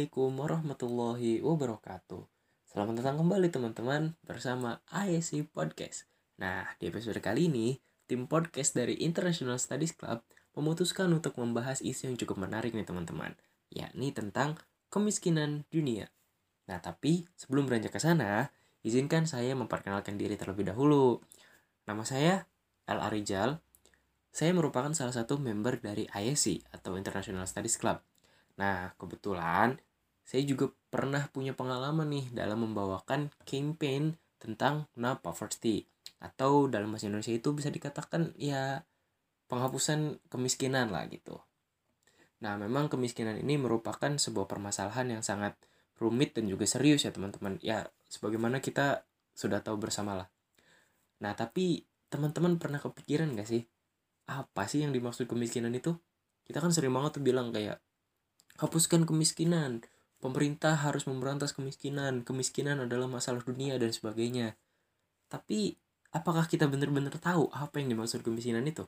Assalamualaikum warahmatullahi wabarakatuh. Selamat datang kembali teman-teman bersama ISC Podcast. Nah, di episode kali ini, tim podcast dari International Studies Club memutuskan untuk membahas isu yang cukup menarik nih teman-teman, yakni tentang kemiskinan dunia. Nah, tapi sebelum beranjak ke sana, izinkan saya memperkenalkan diri terlebih dahulu. Nama saya El Arijal. Saya merupakan salah satu member dari ISC atau International Studies Club Nah, kebetulan saya juga pernah punya pengalaman nih dalam membawakan campaign tentang no poverty atau dalam bahasa Indonesia itu bisa dikatakan ya penghapusan kemiskinan lah gitu. Nah, memang kemiskinan ini merupakan sebuah permasalahan yang sangat rumit dan juga serius ya teman-teman. Ya, sebagaimana kita sudah tahu bersama lah. Nah, tapi teman-teman pernah kepikiran gak sih? Apa sih yang dimaksud kemiskinan itu? Kita kan sering banget tuh bilang kayak hapuskan kemiskinan pemerintah harus memberantas kemiskinan kemiskinan adalah masalah dunia dan sebagainya tapi apakah kita benar-benar tahu apa yang dimaksud kemiskinan itu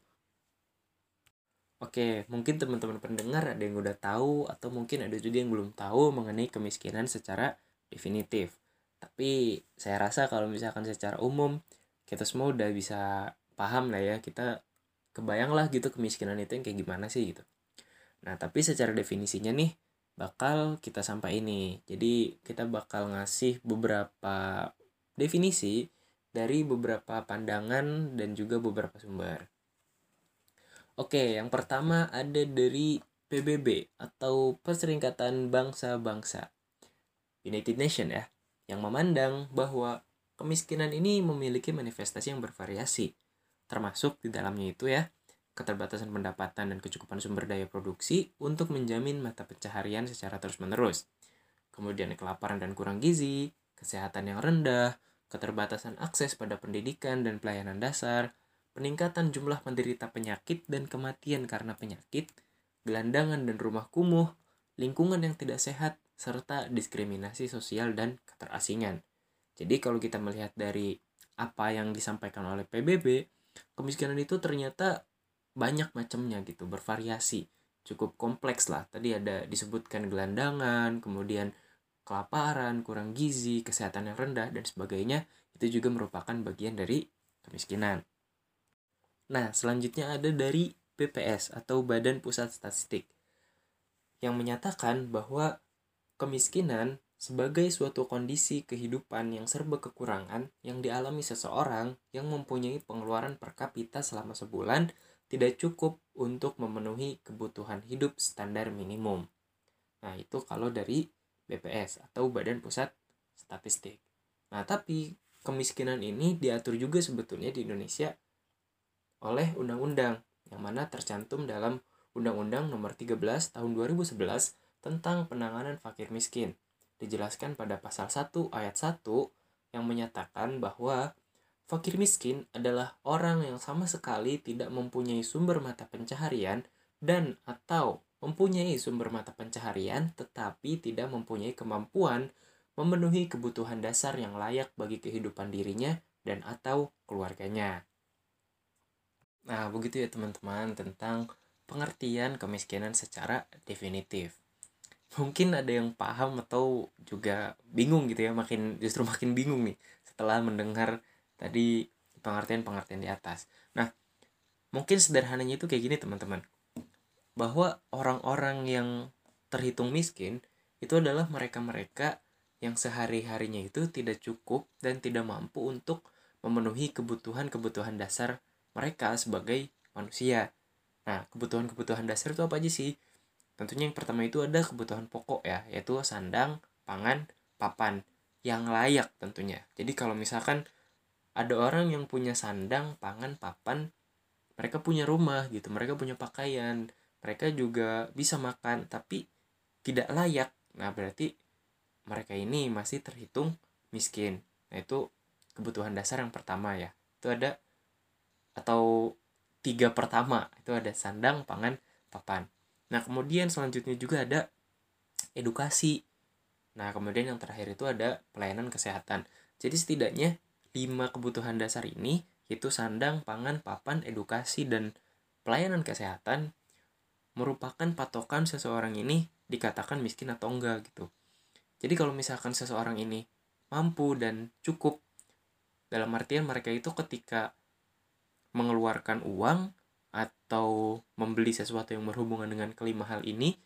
Oke, mungkin teman-teman pendengar ada yang udah tahu atau mungkin ada juga yang belum tahu mengenai kemiskinan secara definitif. Tapi saya rasa kalau misalkan secara umum kita semua udah bisa paham lah ya, kita kebayang lah gitu kemiskinan itu yang kayak gimana sih gitu. Nah, tapi secara definisinya nih bakal kita sampai ini. Jadi kita bakal ngasih beberapa definisi dari beberapa pandangan dan juga beberapa sumber. Oke, yang pertama ada dari PBB atau Perserikatan Bangsa-Bangsa. United Nation ya, yang memandang bahwa kemiskinan ini memiliki manifestasi yang bervariasi, termasuk di dalamnya itu ya, keterbatasan pendapatan dan kecukupan sumber daya produksi untuk menjamin mata pencaharian secara terus-menerus. Kemudian kelaparan dan kurang gizi, kesehatan yang rendah, keterbatasan akses pada pendidikan dan pelayanan dasar, peningkatan jumlah penderita penyakit dan kematian karena penyakit, gelandangan dan rumah kumuh, lingkungan yang tidak sehat, serta diskriminasi sosial dan keterasingan. Jadi kalau kita melihat dari apa yang disampaikan oleh PBB, kemiskinan itu ternyata banyak macamnya gitu bervariasi. Cukup kompleks lah. Tadi ada disebutkan gelandangan kemudian kelaparan kurang gizi kesehatan yang rendah dan sebagainya. Itu juga merupakan bagian dari kemiskinan. Nah selanjutnya ada dari BPS atau Badan Pusat Statistik yang menyatakan bahwa kemiskinan sebagai suatu kondisi kehidupan yang serba kekurangan yang dialami seseorang yang mempunyai pengeluaran per kapita selama sebulan tidak cukup untuk memenuhi kebutuhan hidup standar minimum. Nah, itu kalau dari BPS atau Badan Pusat Statistik. Nah, tapi kemiskinan ini diatur juga sebetulnya di Indonesia oleh undang-undang yang mana tercantum dalam Undang-Undang Nomor 13 Tahun 2011 tentang penanganan fakir miskin. Dijelaskan pada pasal 1 ayat 1 yang menyatakan bahwa Fakir miskin adalah orang yang sama sekali tidak mempunyai sumber mata pencaharian dan atau mempunyai sumber mata pencaharian tetapi tidak mempunyai kemampuan memenuhi kebutuhan dasar yang layak bagi kehidupan dirinya dan atau keluarganya. Nah, begitu ya teman-teman tentang pengertian kemiskinan secara definitif. Mungkin ada yang paham atau juga bingung gitu ya, makin justru makin bingung nih setelah mendengar tadi pengertian-pengertian di atas. Nah, mungkin sederhananya itu kayak gini teman-teman. Bahwa orang-orang yang terhitung miskin itu adalah mereka-mereka yang sehari-harinya itu tidak cukup dan tidak mampu untuk memenuhi kebutuhan-kebutuhan dasar mereka sebagai manusia. Nah, kebutuhan-kebutuhan dasar itu apa aja sih? Tentunya yang pertama itu ada kebutuhan pokok ya, yaitu sandang, pangan, papan yang layak tentunya. Jadi kalau misalkan ada orang yang punya sandang pangan papan mereka punya rumah gitu mereka punya pakaian mereka juga bisa makan tapi tidak layak. Nah berarti mereka ini masih terhitung miskin. Nah itu kebutuhan dasar yang pertama ya. Itu ada atau tiga pertama itu ada sandang pangan papan. Nah kemudian selanjutnya juga ada edukasi. Nah kemudian yang terakhir itu ada pelayanan kesehatan. Jadi setidaknya lima kebutuhan dasar ini yaitu sandang, pangan, papan, edukasi, dan pelayanan kesehatan merupakan patokan seseorang ini dikatakan miskin atau enggak gitu. Jadi kalau misalkan seseorang ini mampu dan cukup dalam artian mereka itu ketika mengeluarkan uang atau membeli sesuatu yang berhubungan dengan kelima hal ini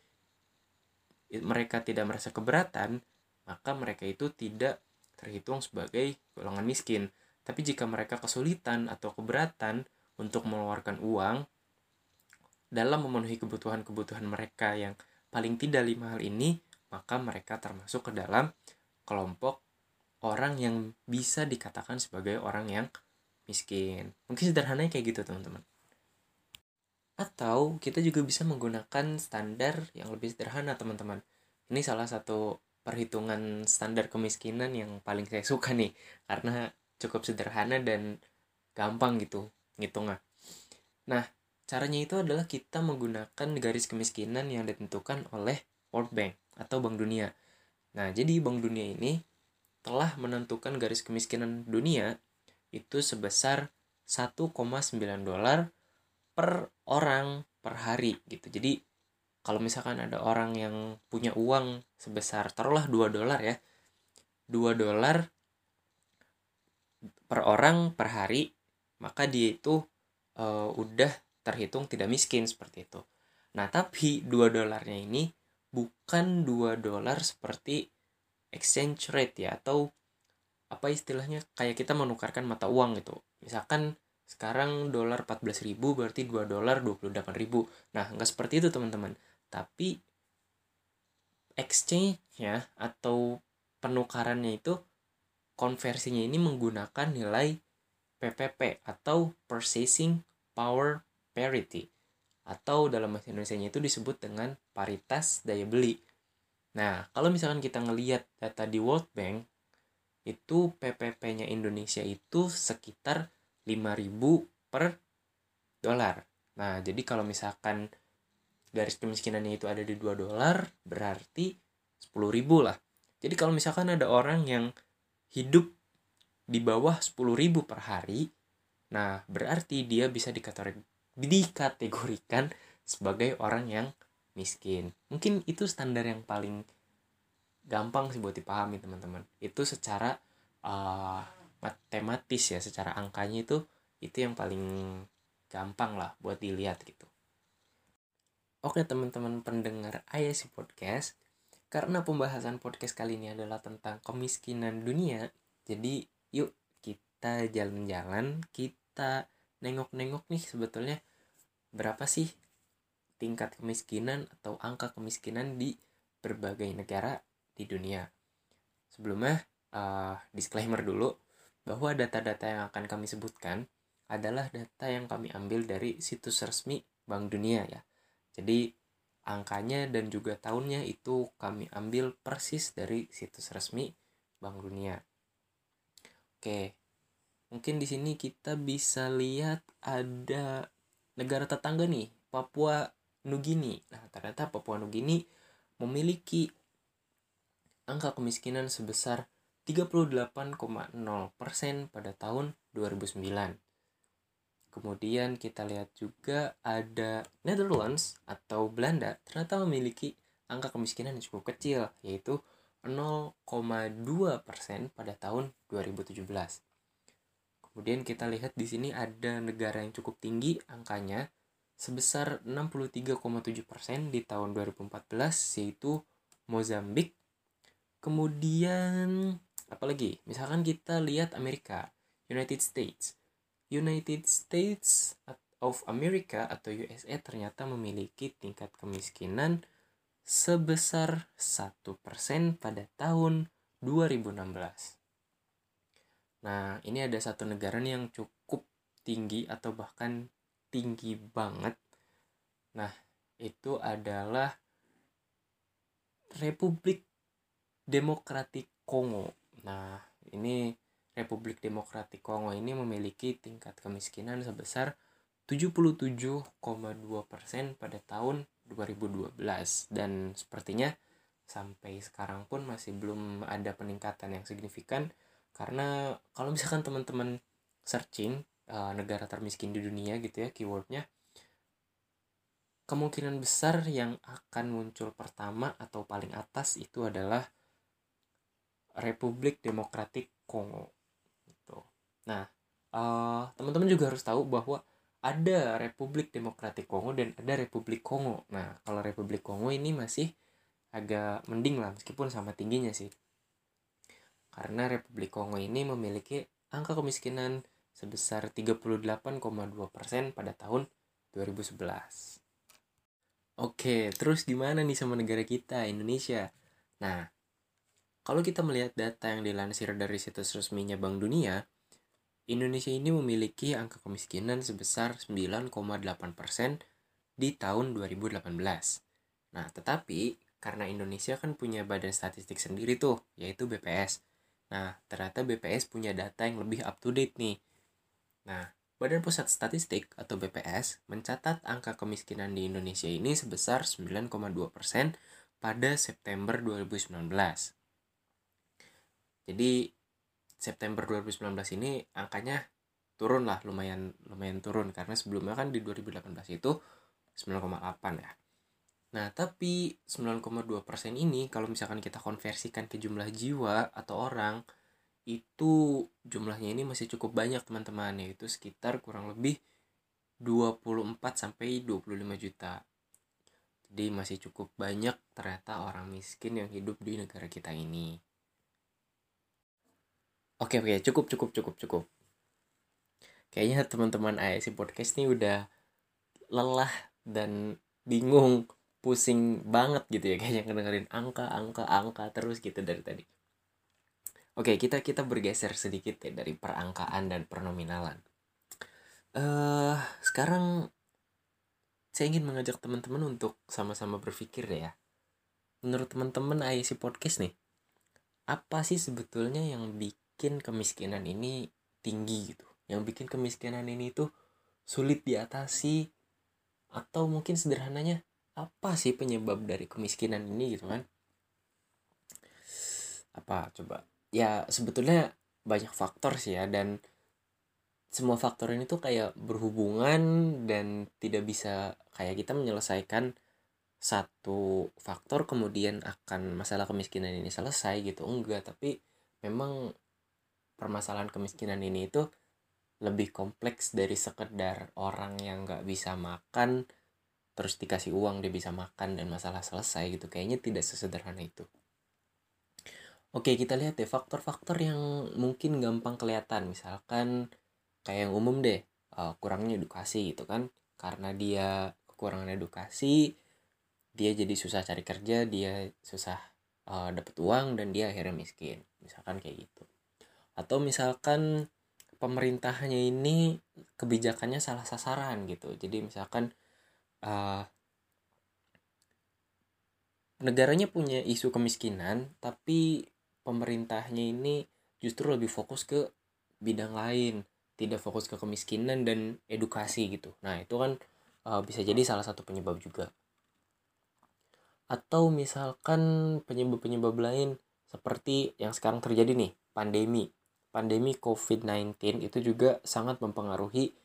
mereka tidak merasa keberatan maka mereka itu tidak terhitung sebagai golongan miskin tapi jika mereka kesulitan atau keberatan untuk mengeluarkan uang dalam memenuhi kebutuhan-kebutuhan mereka yang paling tidak lima hal ini maka mereka termasuk ke dalam kelompok orang yang bisa dikatakan sebagai orang yang miskin. Mungkin sederhananya kayak gitu teman-teman. Atau kita juga bisa menggunakan standar yang lebih sederhana teman-teman. Ini salah satu perhitungan standar kemiskinan yang paling saya suka nih karena cukup sederhana dan gampang gitu ngitungnya. Nah, caranya itu adalah kita menggunakan garis kemiskinan yang ditentukan oleh World Bank atau Bank Dunia. Nah, jadi Bank Dunia ini telah menentukan garis kemiskinan dunia itu sebesar 1,9 dolar per orang per hari gitu. Jadi kalau misalkan ada orang yang punya uang sebesar taruhlah 2 dolar ya. 2 dolar per orang per hari, maka dia itu uh, udah terhitung tidak miskin seperti itu. Nah, tapi 2 dolarnya ini bukan 2 dolar seperti exchange rate ya atau apa istilahnya kayak kita menukarkan mata uang gitu. Misalkan sekarang dolar 14.000 berarti 2 dolar 28.000. Nah, nggak seperti itu teman-teman. Tapi exchange-nya atau penukarannya itu konversinya ini menggunakan nilai PPP atau purchasing power parity atau dalam bahasa Indonesia itu disebut dengan paritas daya beli. Nah, kalau misalkan kita ngelihat data di World Bank, itu PPP-nya Indonesia itu sekitar 5000 per dolar. Nah, jadi kalau misalkan garis kemiskinannya itu ada di 2 dolar, berarti 10.000 lah. Jadi kalau misalkan ada orang yang hidup di bawah 10.000 per hari, nah berarti dia bisa dikategorikan sebagai orang yang miskin. Mungkin itu standar yang paling gampang sih buat dipahami teman-teman. Itu secara uh, matematis ya, secara angkanya itu itu yang paling gampang lah buat dilihat gitu. Oke teman-teman pendengar ISC Podcast, karena pembahasan podcast kali ini adalah tentang kemiskinan dunia, jadi yuk kita jalan-jalan, kita nengok-nengok nih sebetulnya berapa sih tingkat kemiskinan atau angka kemiskinan di berbagai negara di dunia. Sebelumnya, uh, disclaimer dulu bahwa data-data yang akan kami sebutkan adalah data yang kami ambil dari situs resmi Bank Dunia ya. Jadi angkanya dan juga tahunnya itu kami ambil persis dari situs resmi Bank Dunia. Oke, mungkin di sini kita bisa lihat ada negara tetangga nih Papua Nugini nah ternyata Papua Nugini memiliki angka kemiskinan sebesar 38,0% pada tahun 2009 kemudian kita lihat juga ada Netherlands atau Belanda ternyata memiliki angka kemiskinan yang cukup kecil yaitu 0,2% pada tahun 2017 Kemudian kita lihat di sini ada negara yang cukup tinggi angkanya sebesar 63,7% di tahun 2014 yaitu Mozambik. Kemudian apalagi? Misalkan kita lihat Amerika, United States. United States of America atau USA ternyata memiliki tingkat kemiskinan sebesar 1% pada tahun 2016. Nah, ini ada satu negara nih yang cukup tinggi atau bahkan tinggi banget. Nah, itu adalah Republik Demokratik Kongo. Nah, ini Republik Demokratik Kongo ini memiliki tingkat kemiskinan sebesar 77,2% pada tahun 2012 dan sepertinya sampai sekarang pun masih belum ada peningkatan yang signifikan karena kalau misalkan teman-teman searching uh, negara termiskin di dunia gitu ya keywordnya kemungkinan besar yang akan muncul pertama atau paling atas itu adalah Republik Demokratik Kongo. Nah, uh, teman-teman juga harus tahu bahwa ada Republik Demokratik Kongo dan ada Republik Kongo. Nah, kalau Republik Kongo ini masih agak mending lah meskipun sama tingginya sih. Karena Republik Kongo ini memiliki angka kemiskinan sebesar 38,2% pada tahun 2011. Oke, terus gimana nih sama negara kita, Indonesia? Nah, kalau kita melihat data yang dilansir dari situs resminya Bank Dunia, Indonesia ini memiliki angka kemiskinan sebesar 9,8% di tahun 2018. Nah, tetapi karena Indonesia kan punya badan statistik sendiri tuh, yaitu BPS. Nah, ternyata BPS punya data yang lebih up to date nih. Nah, Badan Pusat Statistik atau BPS mencatat angka kemiskinan di Indonesia ini sebesar 9,2% pada September 2019. Jadi September 2019 ini angkanya turun lah lumayan lumayan turun karena sebelumnya kan di 2018 itu 9,8 ya. Nah, tapi 9,2% ini kalau misalkan kita konversikan ke jumlah jiwa atau orang itu jumlahnya ini masih cukup banyak teman-teman yaitu sekitar kurang lebih 24 sampai 25 juta. Jadi masih cukup banyak ternyata orang miskin yang hidup di negara kita ini. Oke oke, cukup cukup cukup cukup. Kayaknya teman-teman ASI Podcast ini udah lelah dan bingung, pusing banget gitu ya kayaknya ngedengerin angka, angka, angka terus gitu dari tadi. Oke, kita kita bergeser sedikit ya dari perangkaan dan pernominalan. Uh, sekarang saya ingin mengajak teman-teman untuk sama-sama berpikir ya. Menurut teman-teman IC Podcast nih, apa sih sebetulnya yang bikin kemiskinan ini tinggi gitu? Yang bikin kemiskinan ini tuh sulit diatasi atau mungkin sederhananya apa sih penyebab dari kemiskinan ini gitu kan? Apa coba? ya sebetulnya banyak faktor sih ya dan semua faktor ini tuh kayak berhubungan dan tidak bisa kayak kita menyelesaikan satu faktor kemudian akan masalah kemiskinan ini selesai gitu enggak tapi memang permasalahan kemiskinan ini itu lebih kompleks dari sekedar orang yang nggak bisa makan terus dikasih uang dia bisa makan dan masalah selesai gitu kayaknya tidak sesederhana itu Oke, kita lihat deh faktor-faktor yang mungkin gampang kelihatan. Misalkan kayak yang umum deh, uh, kurangnya edukasi gitu kan. Karena dia kekurangan edukasi, dia jadi susah cari kerja, dia susah uh, dapet uang dan dia akhirnya miskin. Misalkan kayak gitu. Atau misalkan pemerintahnya ini kebijakannya salah sasaran gitu. Jadi misalkan uh, negaranya punya isu kemiskinan tapi pemerintahnya ini justru lebih fokus ke bidang lain tidak fokus ke kemiskinan dan edukasi gitu. Nah itu kan uh, bisa jadi salah satu penyebab juga. Atau misalkan penyebab-penyebab lain seperti yang sekarang terjadi nih pandemi pandemi COVID-19 itu juga sangat mempengaruhi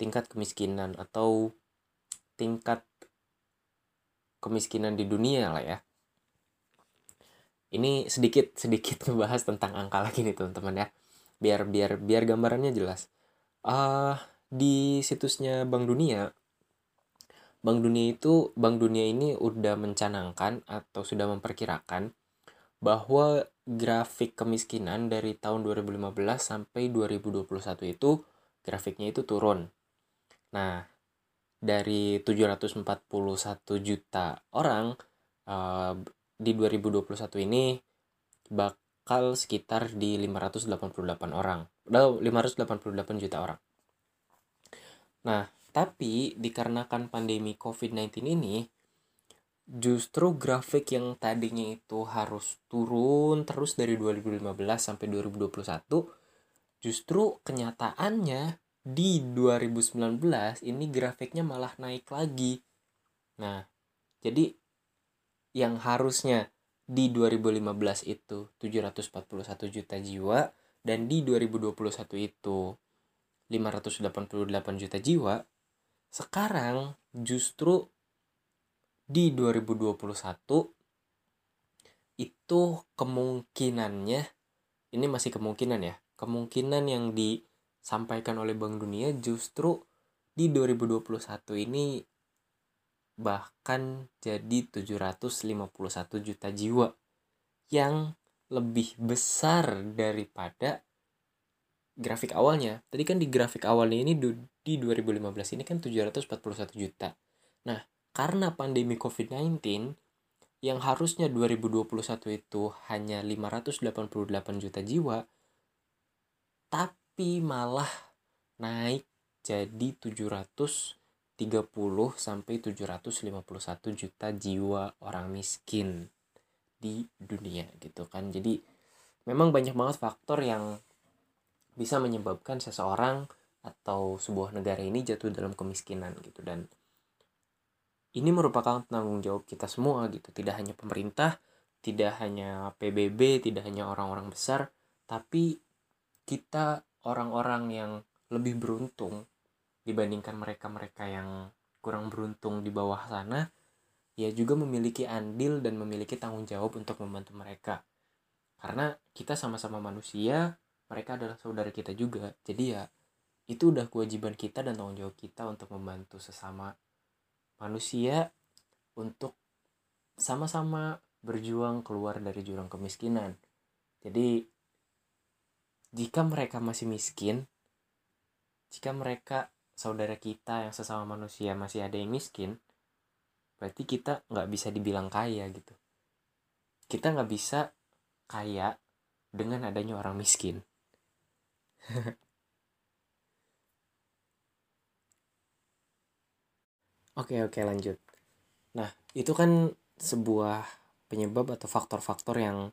tingkat kemiskinan atau tingkat kemiskinan di dunia lah ya. Ini sedikit sedikit ngebahas tentang angka lagi nih teman-teman ya. Biar biar biar gambarannya jelas. Uh, di situsnya Bank Dunia Bank Dunia itu Bank Dunia ini udah mencanangkan atau sudah memperkirakan bahwa grafik kemiskinan dari tahun 2015 sampai 2021 itu grafiknya itu turun. Nah, dari 741 juta orang uh, di 2021 ini bakal sekitar di 588 orang. 588 juta orang. Nah, tapi dikarenakan pandemi COVID-19 ini justru grafik yang tadinya itu harus turun terus dari 2015 sampai 2021 justru kenyataannya di 2019 ini grafiknya malah naik lagi. Nah, jadi yang harusnya di 2015 itu 741 juta jiwa dan di 2021 itu 588 juta jiwa sekarang justru di 2021 itu kemungkinannya ini masih kemungkinan ya kemungkinan yang disampaikan oleh Bank Dunia justru di 2021 ini bahkan jadi 751 juta jiwa yang lebih besar daripada grafik awalnya. Tadi kan di grafik awalnya ini di 2015 ini kan 741 juta. Nah, karena pandemi COVID-19 yang harusnya 2021 itu hanya 588 juta jiwa, tapi malah naik jadi 730 sampai 751 juta jiwa orang miskin di dunia gitu kan. Jadi memang banyak banget faktor yang bisa menyebabkan seseorang atau sebuah negara ini jatuh dalam kemiskinan gitu dan ini merupakan tanggung jawab kita semua gitu. Tidak hanya pemerintah tidak hanya PBB tidak hanya orang-orang besar tapi kita orang-orang yang lebih beruntung dibandingkan mereka-mereka yang kurang beruntung di bawah sana. Ya juga memiliki andil dan memiliki tanggung jawab untuk membantu mereka. Karena kita sama-sama manusia mereka adalah saudara kita juga. Jadi ya itu udah kewajiban kita dan tanggung jawab kita untuk membantu sesama manusia untuk sama-sama berjuang keluar dari jurang kemiskinan. Jadi jika mereka masih miskin jika mereka saudara kita yang sesama manusia masih ada yang miskin berarti kita nggak bisa dibilang kaya gitu. Kita nggak bisa kaya dengan adanya orang miskin Oke oke lanjut. Nah itu kan sebuah penyebab atau faktor-faktor yang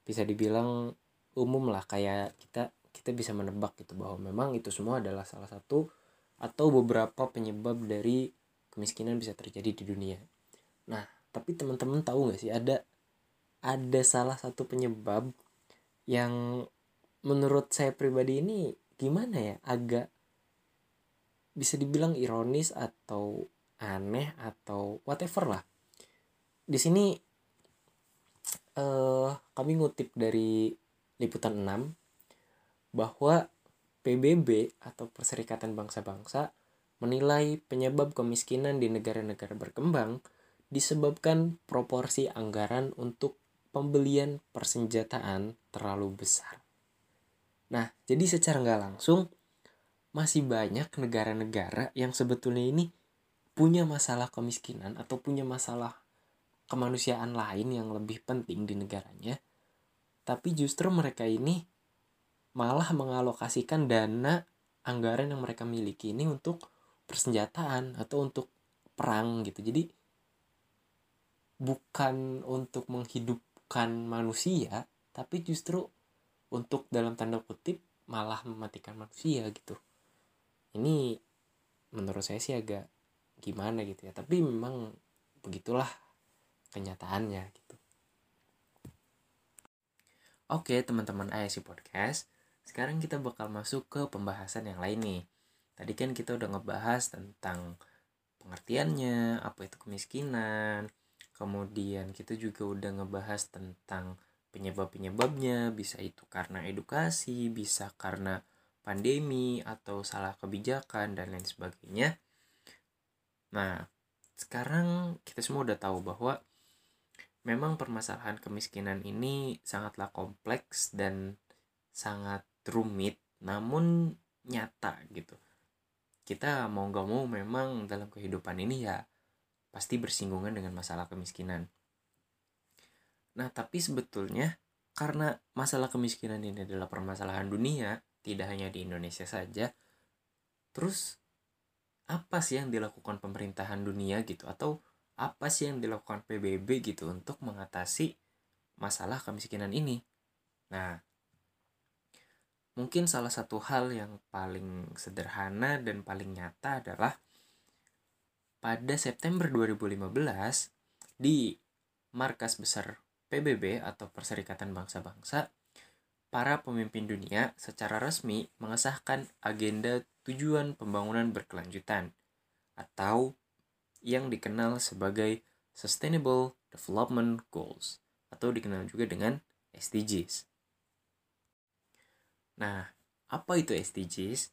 bisa dibilang umum lah kayak kita kita bisa menebak gitu bahwa memang itu semua adalah salah satu atau beberapa penyebab dari kemiskinan bisa terjadi di dunia. Nah tapi teman-teman tahu nggak sih ada ada salah satu penyebab yang menurut saya pribadi ini gimana ya agak bisa dibilang ironis atau aneh atau whatever lah di sini uh, kami ngutip dari liputan 6 bahwa PBB atau Perserikatan Bangsa-Bangsa menilai penyebab kemiskinan di negara-negara berkembang disebabkan proporsi anggaran untuk pembelian persenjataan terlalu besar. Nah, jadi secara nggak langsung masih banyak negara-negara yang sebetulnya ini punya masalah kemiskinan atau punya masalah kemanusiaan lain yang lebih penting di negaranya. Tapi justru mereka ini malah mengalokasikan dana anggaran yang mereka miliki ini untuk persenjataan atau untuk perang gitu. Jadi bukan untuk menghidupkan manusia, tapi justru untuk dalam tanda kutip malah mematikan manusia gitu ini menurut saya sih agak gimana gitu ya. Tapi memang begitulah kenyataannya gitu. Oke teman-teman ISC podcast. Sekarang kita bakal masuk ke pembahasan yang lain nih. Tadi kan kita udah ngebahas tentang pengertiannya apa itu kemiskinan. Kemudian kita juga udah ngebahas tentang penyebab-penyebabnya. Bisa itu karena edukasi bisa karena pandemi atau salah kebijakan dan lain sebagainya nah sekarang kita semua udah tahu bahwa memang permasalahan kemiskinan ini sangatlah kompleks dan sangat rumit namun nyata gitu kita mau gak mau memang dalam kehidupan ini ya pasti bersinggungan dengan masalah kemiskinan Nah, tapi sebetulnya karena masalah kemiskinan ini adalah permasalahan dunia, tidak hanya di Indonesia saja. Terus apa sih yang dilakukan pemerintahan dunia gitu atau apa sih yang dilakukan PBB gitu untuk mengatasi masalah kemiskinan ini? Nah, mungkin salah satu hal yang paling sederhana dan paling nyata adalah pada September 2015 di markas besar PBB atau Perserikatan Bangsa-Bangsa, para pemimpin dunia secara resmi mengesahkan agenda tujuan pembangunan berkelanjutan atau yang dikenal sebagai Sustainable Development Goals atau dikenal juga dengan SDGs. Nah, apa itu SDGs?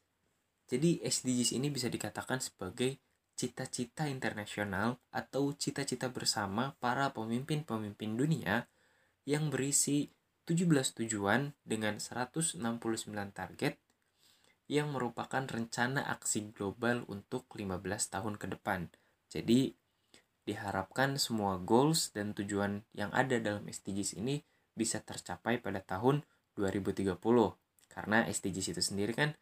Jadi SDGs ini bisa dikatakan sebagai cita-cita internasional atau cita-cita bersama para pemimpin-pemimpin dunia yang berisi 17 tujuan dengan 169 target yang merupakan rencana aksi global untuk 15 tahun ke depan. Jadi diharapkan semua goals dan tujuan yang ada dalam SDGs ini bisa tercapai pada tahun 2030 karena SDGs itu sendiri kan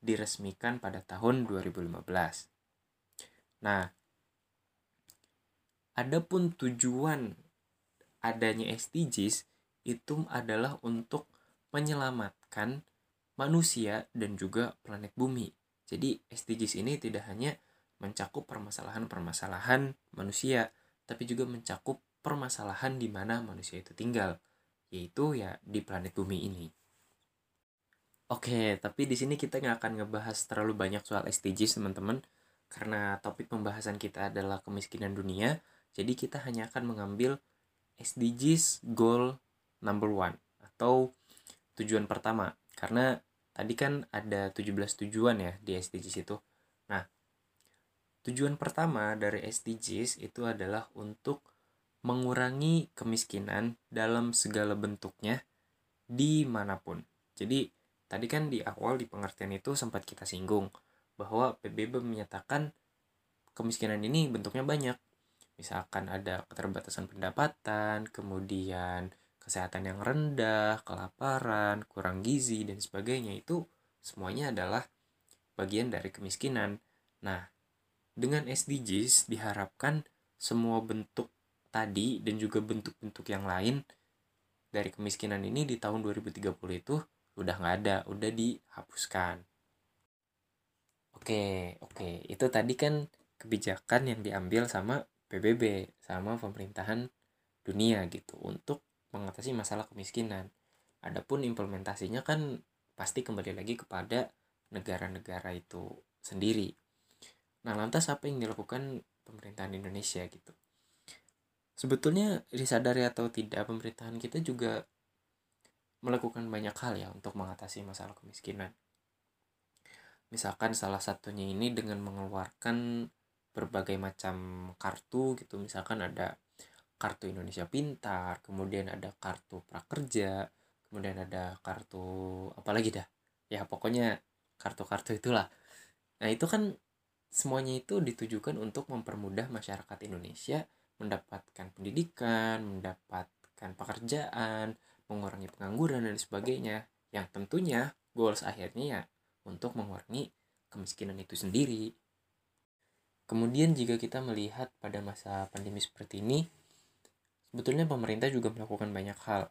diresmikan pada tahun 2015. Nah, adapun tujuan adanya SDGs itu adalah untuk menyelamatkan manusia dan juga planet bumi. Jadi SDGs ini tidak hanya mencakup permasalahan-permasalahan manusia, tapi juga mencakup permasalahan di mana manusia itu tinggal, yaitu ya di planet bumi ini. Oke, tapi di sini kita nggak akan ngebahas terlalu banyak soal SDGs teman-teman, karena topik pembahasan kita adalah kemiskinan dunia, jadi kita hanya akan mengambil SDGs goal number one atau tujuan pertama, karena tadi kan ada 17 tujuan ya di SDGs itu. Nah, Tujuan pertama dari SDGs itu adalah untuk mengurangi kemiskinan dalam segala bentuknya di mana pun. Jadi tadi kan di awal di pengertian itu sempat kita singgung bahwa PBB menyatakan kemiskinan ini bentuknya banyak. Misalkan ada keterbatasan pendapatan, kemudian kesehatan yang rendah, kelaparan, kurang gizi, dan sebagainya. Itu semuanya adalah bagian dari kemiskinan. Nah, dengan SDGs diharapkan semua bentuk tadi dan juga bentuk-bentuk yang lain dari kemiskinan ini di tahun 2030 itu udah nggak ada, udah dihapuskan. Oke, oke, itu tadi kan kebijakan yang diambil sama PBB, sama pemerintahan dunia gitu untuk mengatasi masalah kemiskinan. Adapun implementasinya kan pasti kembali lagi kepada negara-negara itu sendiri. Nah, lantas apa yang dilakukan pemerintahan Indonesia gitu? Sebetulnya disadari atau tidak pemerintahan kita juga melakukan banyak hal ya untuk mengatasi masalah kemiskinan. Misalkan salah satunya ini dengan mengeluarkan berbagai macam kartu gitu, misalkan ada kartu Indonesia Pintar, kemudian ada kartu prakerja, kemudian ada kartu apa lagi dah? Ya pokoknya kartu-kartu itulah. Nah, itu kan semuanya itu ditujukan untuk mempermudah masyarakat Indonesia mendapatkan pendidikan, mendapatkan pekerjaan, mengurangi pengangguran dan sebagainya. Yang tentunya goals akhirnya ya untuk mengurangi kemiskinan itu sendiri. Kemudian jika kita melihat pada masa pandemi seperti ini, sebetulnya pemerintah juga melakukan banyak hal.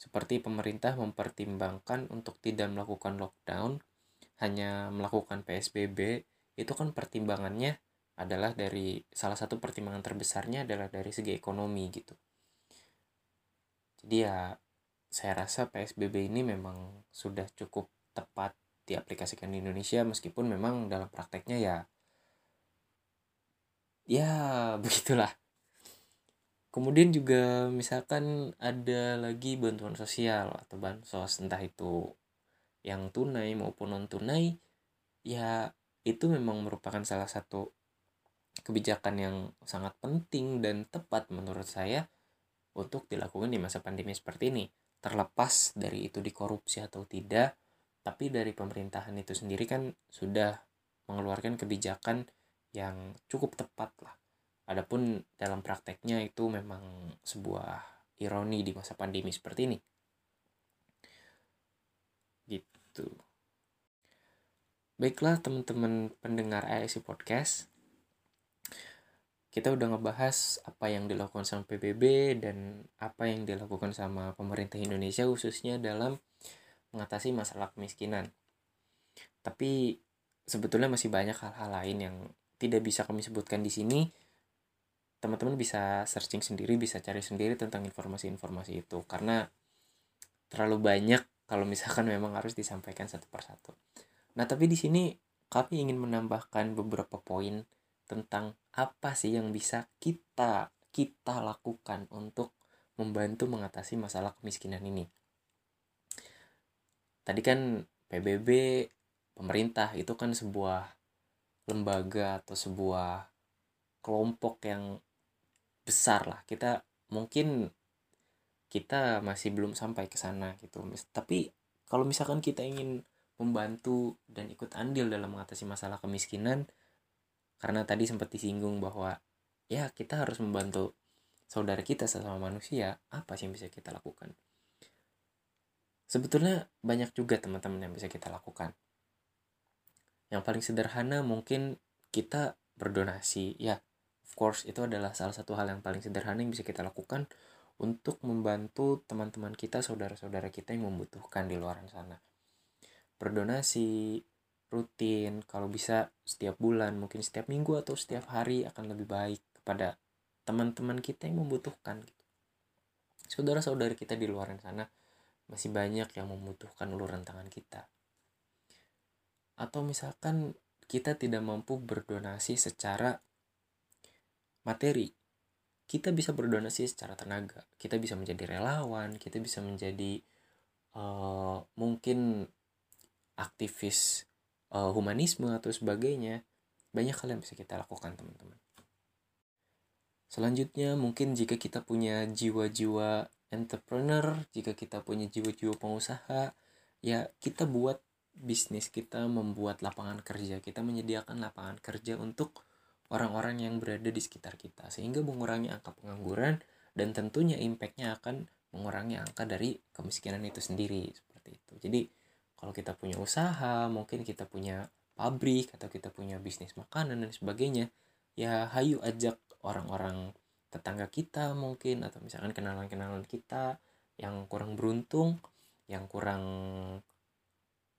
Seperti pemerintah mempertimbangkan untuk tidak melakukan lockdown, hanya melakukan PSBB itu kan pertimbangannya adalah dari salah satu pertimbangan terbesarnya adalah dari segi ekonomi gitu. Jadi ya saya rasa PSBB ini memang sudah cukup tepat diaplikasikan di Indonesia meskipun memang dalam prakteknya ya ya begitulah. Kemudian juga misalkan ada lagi bantuan sosial atau bansos entah itu yang tunai maupun non tunai ya itu memang merupakan salah satu kebijakan yang sangat penting dan tepat menurut saya untuk dilakukan di masa pandemi seperti ini. Terlepas dari itu dikorupsi atau tidak, tapi dari pemerintahan itu sendiri kan sudah mengeluarkan kebijakan yang cukup tepat lah. Adapun dalam prakteknya itu memang sebuah ironi di masa pandemi seperti ini. Gitu. Baiklah teman-teman pendengar ASI Podcast Kita udah ngebahas apa yang dilakukan sama PBB dan apa yang dilakukan sama pemerintah Indonesia khususnya dalam mengatasi masalah kemiskinan Tapi sebetulnya masih banyak hal-hal lain yang tidak bisa kami sebutkan di sini teman-teman bisa searching sendiri bisa cari sendiri tentang informasi-informasi itu. Karena terlalu banyak kalau misalkan memang harus disampaikan satu persatu. Nah, tapi di sini kami ingin menambahkan beberapa poin tentang apa sih yang bisa kita kita lakukan untuk membantu mengatasi masalah kemiskinan ini. Tadi kan PBB pemerintah itu kan sebuah lembaga atau sebuah kelompok yang besar lah. Kita mungkin kita masih belum sampai ke sana gitu. Tapi kalau misalkan kita ingin membantu dan ikut andil dalam mengatasi masalah kemiskinan karena tadi sempat disinggung bahwa ya kita harus membantu saudara kita sesama manusia apa sih yang bisa kita lakukan? Sebetulnya banyak juga teman-teman yang bisa kita lakukan. Yang paling sederhana mungkin kita berdonasi. Ya of course itu adalah salah satu hal yang paling sederhana yang bisa kita lakukan untuk membantu teman-teman kita saudara-saudara kita yang membutuhkan di luar sana berdonasi rutin kalau bisa setiap bulan mungkin setiap minggu atau setiap hari akan lebih baik kepada teman-teman kita yang membutuhkan gitu. saudara-saudara kita di luar sana masih banyak yang membutuhkan uluran tangan kita atau misalkan kita tidak mampu berdonasi secara materi. Kita bisa berdonasi secara tenaga. Kita bisa menjadi relawan kita bisa menjadi uh, mungkin aktivis uh, humanisme atau sebagainya. Banyak hal yang bisa kita lakukan teman-teman. Selanjutnya mungkin jika kita punya jiwa-jiwa entrepreneur jika kita punya jiwa-jiwa pengusaha ya kita buat bisnis kita membuat lapangan kerja kita menyediakan lapangan kerja untuk orang-orang yang berada di sekitar kita sehingga mengurangi angka pengangguran dan tentunya impactnya akan mengurangi angka dari kemiskinan itu sendiri seperti itu. Jadi kalau kita punya usaha mungkin kita punya pabrik atau kita punya bisnis makanan dan sebagainya ya hayu ajak orang-orang tetangga kita mungkin atau misalkan kenalan-kenalan kita yang kurang beruntung yang kurang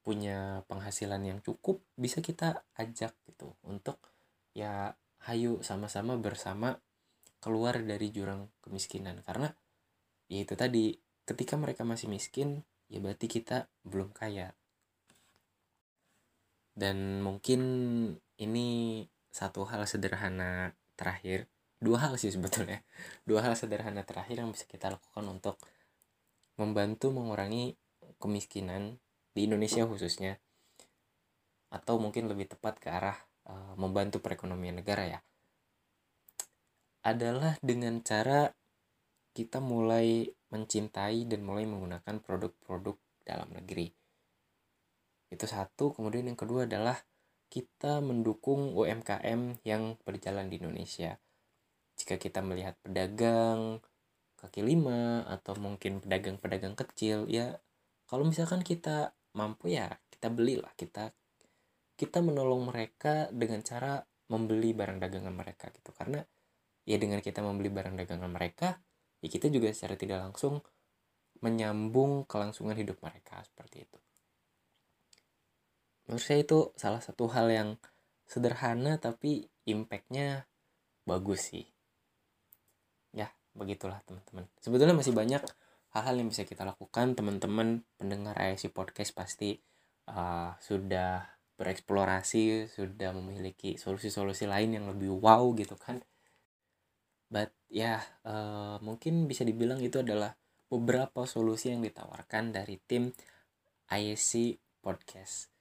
punya penghasilan yang cukup bisa kita ajak gitu untuk ya hayu sama-sama bersama keluar dari jurang kemiskinan. Karena ya itu tadi ketika mereka masih miskin ya berarti kita belum kaya. Dan mungkin ini satu hal sederhana terakhir dua hal sih sebetulnya. Dua hal sederhana terakhir yang bisa kita lakukan untuk membantu mengurangi kemiskinan di Indonesia khususnya atau mungkin lebih tepat ke arah uh, membantu perekonomian negara ya adalah dengan cara kita mulai mencintai dan mulai menggunakan produk-produk dalam negeri. Itu satu. Kemudian yang kedua adalah kita mendukung UMKM yang berjalan di Indonesia. Jika kita melihat pedagang kaki lima atau mungkin pedagang-pedagang kecil ya kalau misalkan kita mampu ya kita belilah kita kita menolong mereka dengan cara membeli barang dagangan mereka gitu. Karena ya dengan kita membeli barang dagangan mereka ya kita juga secara tidak langsung menyambung kelangsungan hidup mereka seperti itu. Menurut saya itu salah satu hal yang sederhana tapi impactnya bagus sih. Ya begitulah teman-teman. Sebetulnya masih banyak hal-hal yang bisa kita lakukan. Teman-teman pendengar ISC podcast pasti uh, sudah bereksplorasi sudah memiliki solusi-solusi lain yang lebih wow gitu kan. But ya uh, mungkin bisa dibilang itu adalah beberapa solusi yang ditawarkan dari tim ISC podcast.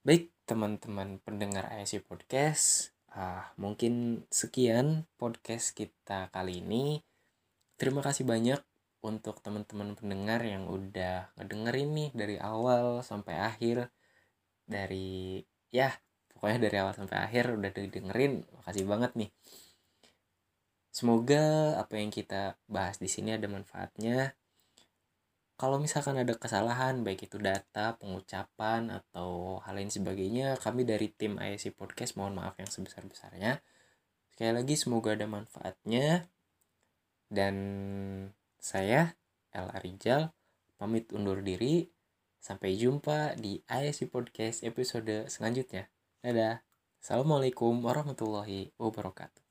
Baik teman-teman pendengar ISC podcast uh, mungkin sekian podcast kita kali ini. Terima kasih banyak untuk teman-teman pendengar yang udah ngedengerin nih dari awal sampai akhir dari ya pokoknya dari awal sampai akhir udah dengerin makasih banget nih. Semoga apa yang kita bahas di sini ada manfaatnya. Kalau misalkan ada kesalahan baik itu data pengucapan atau hal lain sebagainya kami dari tim ISC podcast mohon maaf yang sebesar besarnya sekali lagi semoga ada manfaatnya. Dan saya El Arijal pamit undur diri. Sampai jumpa di ISC Podcast episode selanjutnya. Dadah. Assalamualaikum warahmatullahi wabarakatuh.